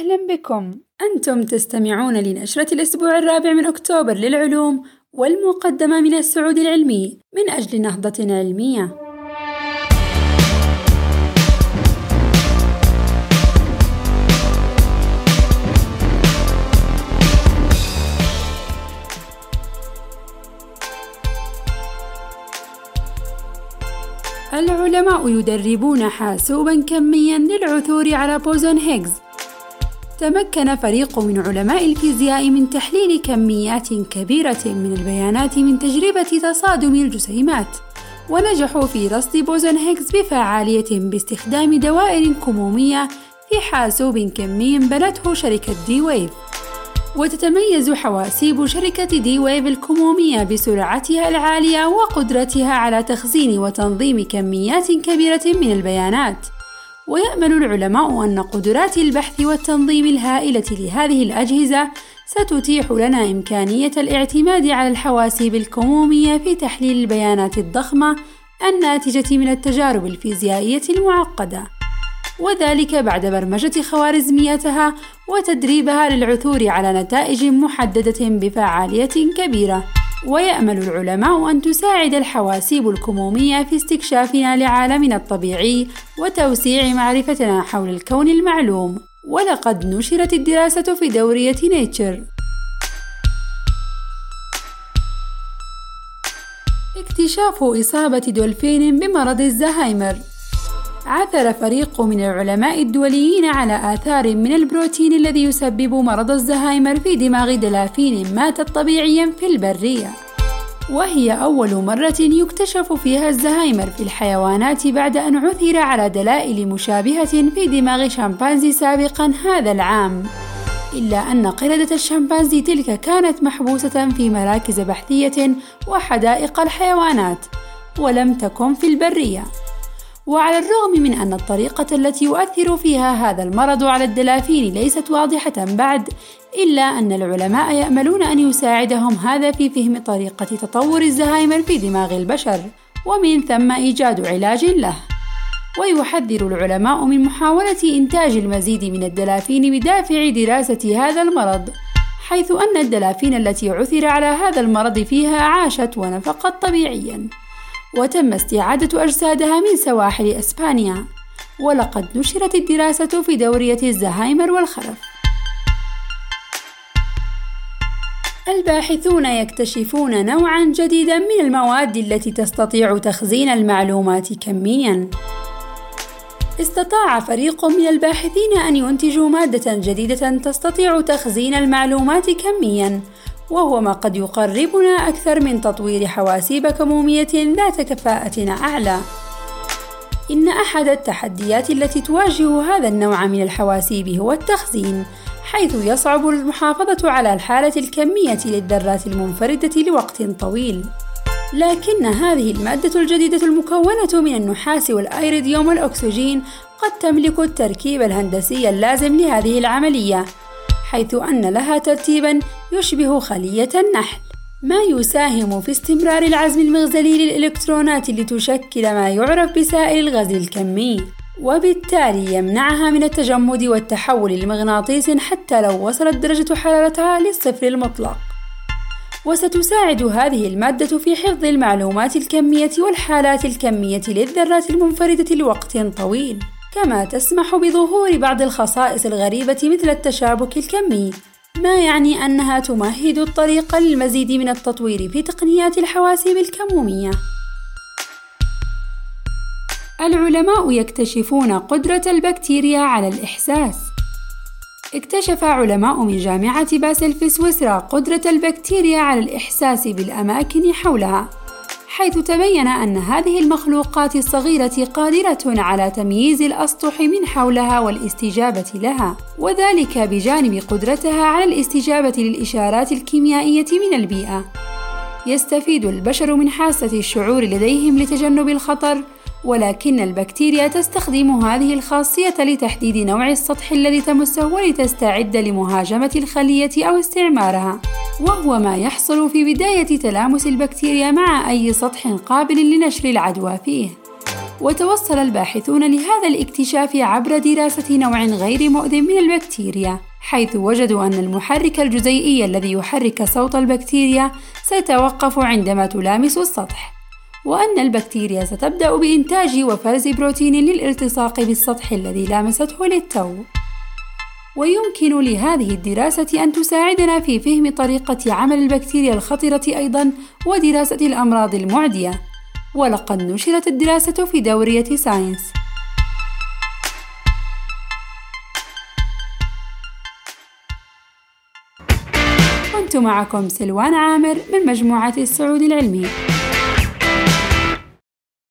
أهلا بكم. أنتم تستمعون لنشرة الأسبوع الرابع من أكتوبر للعلوم والمقدمة من السعود العلمي من أجل نهضة علمية العلماء يدربون حاسوبا كميا للعثور على بوزون هيغز تمكن فريق من علماء الفيزياء من تحليل كميات كبيرة من البيانات من تجربة تصادم الجسيمات. ونجحوا في رصد بوزون هيغز بفعالية باستخدام دوائر كمومية في حاسوب كمي بنته شركة دي ويف وتتميز حواسيب شركة دي ويف الكمومية بسرعتها العالية وقدرتها على تخزين وتنظيم كميات كبيرة من البيانات. ويأمل العلماء أن قدرات البحث والتنظيم الهائلة لهذه الأجهزة ستتيح لنا إمكانية الاعتماد على الحواسيب الكمومية في تحليل البيانات الضخمة الناتجة من التجارب الفيزيائية المعقدة وذلك بعد برمجة خوارزميتها وتدريبها للعثور على نتائج محددة بفعالية كبيرة. ويأمل العلماء أن تساعد الحواسيب الكمومية في استكشافنا لعالمنا الطبيعي وتوسيع معرفتنا حول الكون المعلوم. ولقد نشرت الدراسة في دورية نيتشر. اكتشاف إصابة دولفين بمرض الزهايمر عثر فريق من العلماء الدوليين على آثار من البروتين الذي يسبب مرض الزهايمر في دماغ دلافين ماتت طبيعيا في البرية. وهي أول مرة يكتشف فيها الزهايمر في الحيوانات بعد أن عثر على دلائل مشابهة في دماغ شمبانزي سابقا هذا العام. إلا أن قردة الشمبانزي تلك كانت محبوسة في مراكز بحثية وحدائق الحيوانات ولم تكن في البرية. وعلى الرغم من أن الطريقة التي يؤثر فيها هذا المرض على الدلافين ليست واضحة بعد، إلا أن العلماء يأملون أن يساعدهم هذا في فهم طريقة تطور الزهايمر في دماغ البشر، ومن ثم إيجاد علاج له. ويحذر العلماء من محاولة إنتاج المزيد من الدلافين بدافع دراسة هذا المرض، حيث أن الدلافين التي عثر على هذا المرض فيها عاشت ونفقت طبيعيًا. وتم استعادة أجسادها من سواحل إسبانيا. ولقد نشرت الدراسة في دورية الزهايمر والخرف. الباحثون يكتشفون نوعا جديدا من المواد التي تستطيع تخزين المعلومات كميا. استطاع فريق من الباحثين أن ينتجوا مادة جديدة تستطيع تخزين المعلومات كميا وهو ما قد يقربنا أكثر من تطوير حواسيب كمومية ذات كفاءة أعلى. إن أحد التحديات التي تواجه هذا النوع من الحواسيب هو التخزين، حيث يصعب المحافظة على الحالة الكمية للذرات المنفردة لوقت طويل. لكن هذه المادة الجديدة المكونة من النحاس والأيريديوم والأكسجين قد تملك التركيب الهندسي اللازم لهذه العملية، حيث أن لها ترتيبًا يشبه خلية النحل، ما يساهم في استمرار العزم المغزلي للإلكترونات لتشكل ما يعرف بسائل الغاز الكمي، وبالتالي يمنعها من التجمد والتحول لمغناطيس حتى لو وصلت درجة حرارتها للصفر المطلق. وستساعد هذه المادة في حفظ المعلومات الكمية والحالات الكمية للذرات المنفردة لوقت طويل. كما تسمح بظهور بعض الخصائص الغريبة مثل التشابك الكمي ما يعني أنها تمهد الطريق للمزيد من التطوير في تقنيات الحواسيب الكمومية. العلماء يكتشفون قدرة البكتيريا على الإحساس. اكتشف علماء من جامعة باسل في سويسرا قدرة البكتيريا على الإحساس بالأماكن حولها. حيث تبين أن هذه المخلوقات الصغيرة قادرة على تمييز الأسطح من حولها والاستجابة لها، وذلك بجانب قدرتها على الاستجابة للإشارات الكيميائية من البيئة. يستفيد البشر من حاسة الشعور لديهم لتجنب الخطر، ولكن البكتيريا تستخدم هذه الخاصية لتحديد نوع السطح الذي تمسه ولتستعد لمهاجمة الخلية أو استعمارها. وهو ما يحصل في بداية تلامس البكتيريا مع أي سطح قابل لنشر العدوى فيه. وتوصل الباحثون لهذا الاكتشاف عبر دراسة نوع غير مؤذن من البكتيريا حيث وجدوا أن المحرك الجزيئي الذي يحرك صوت البكتيريا سيتوقف عندما تلامس السطح وأن البكتيريا ستبدأ بإنتاج وفرز بروتين للالتصاق بالسطح الذي لامسته للتو ويمكن لهذه الدراسة أن تساعدنا في فهم طريقة عمل البكتيريا الخطرة أيضًا ودراسة الأمراض المعدية. ولقد نشرت الدراسة في دورية ساينس. كنت معكم سلوان عامر من مجموعة السعود العلمي.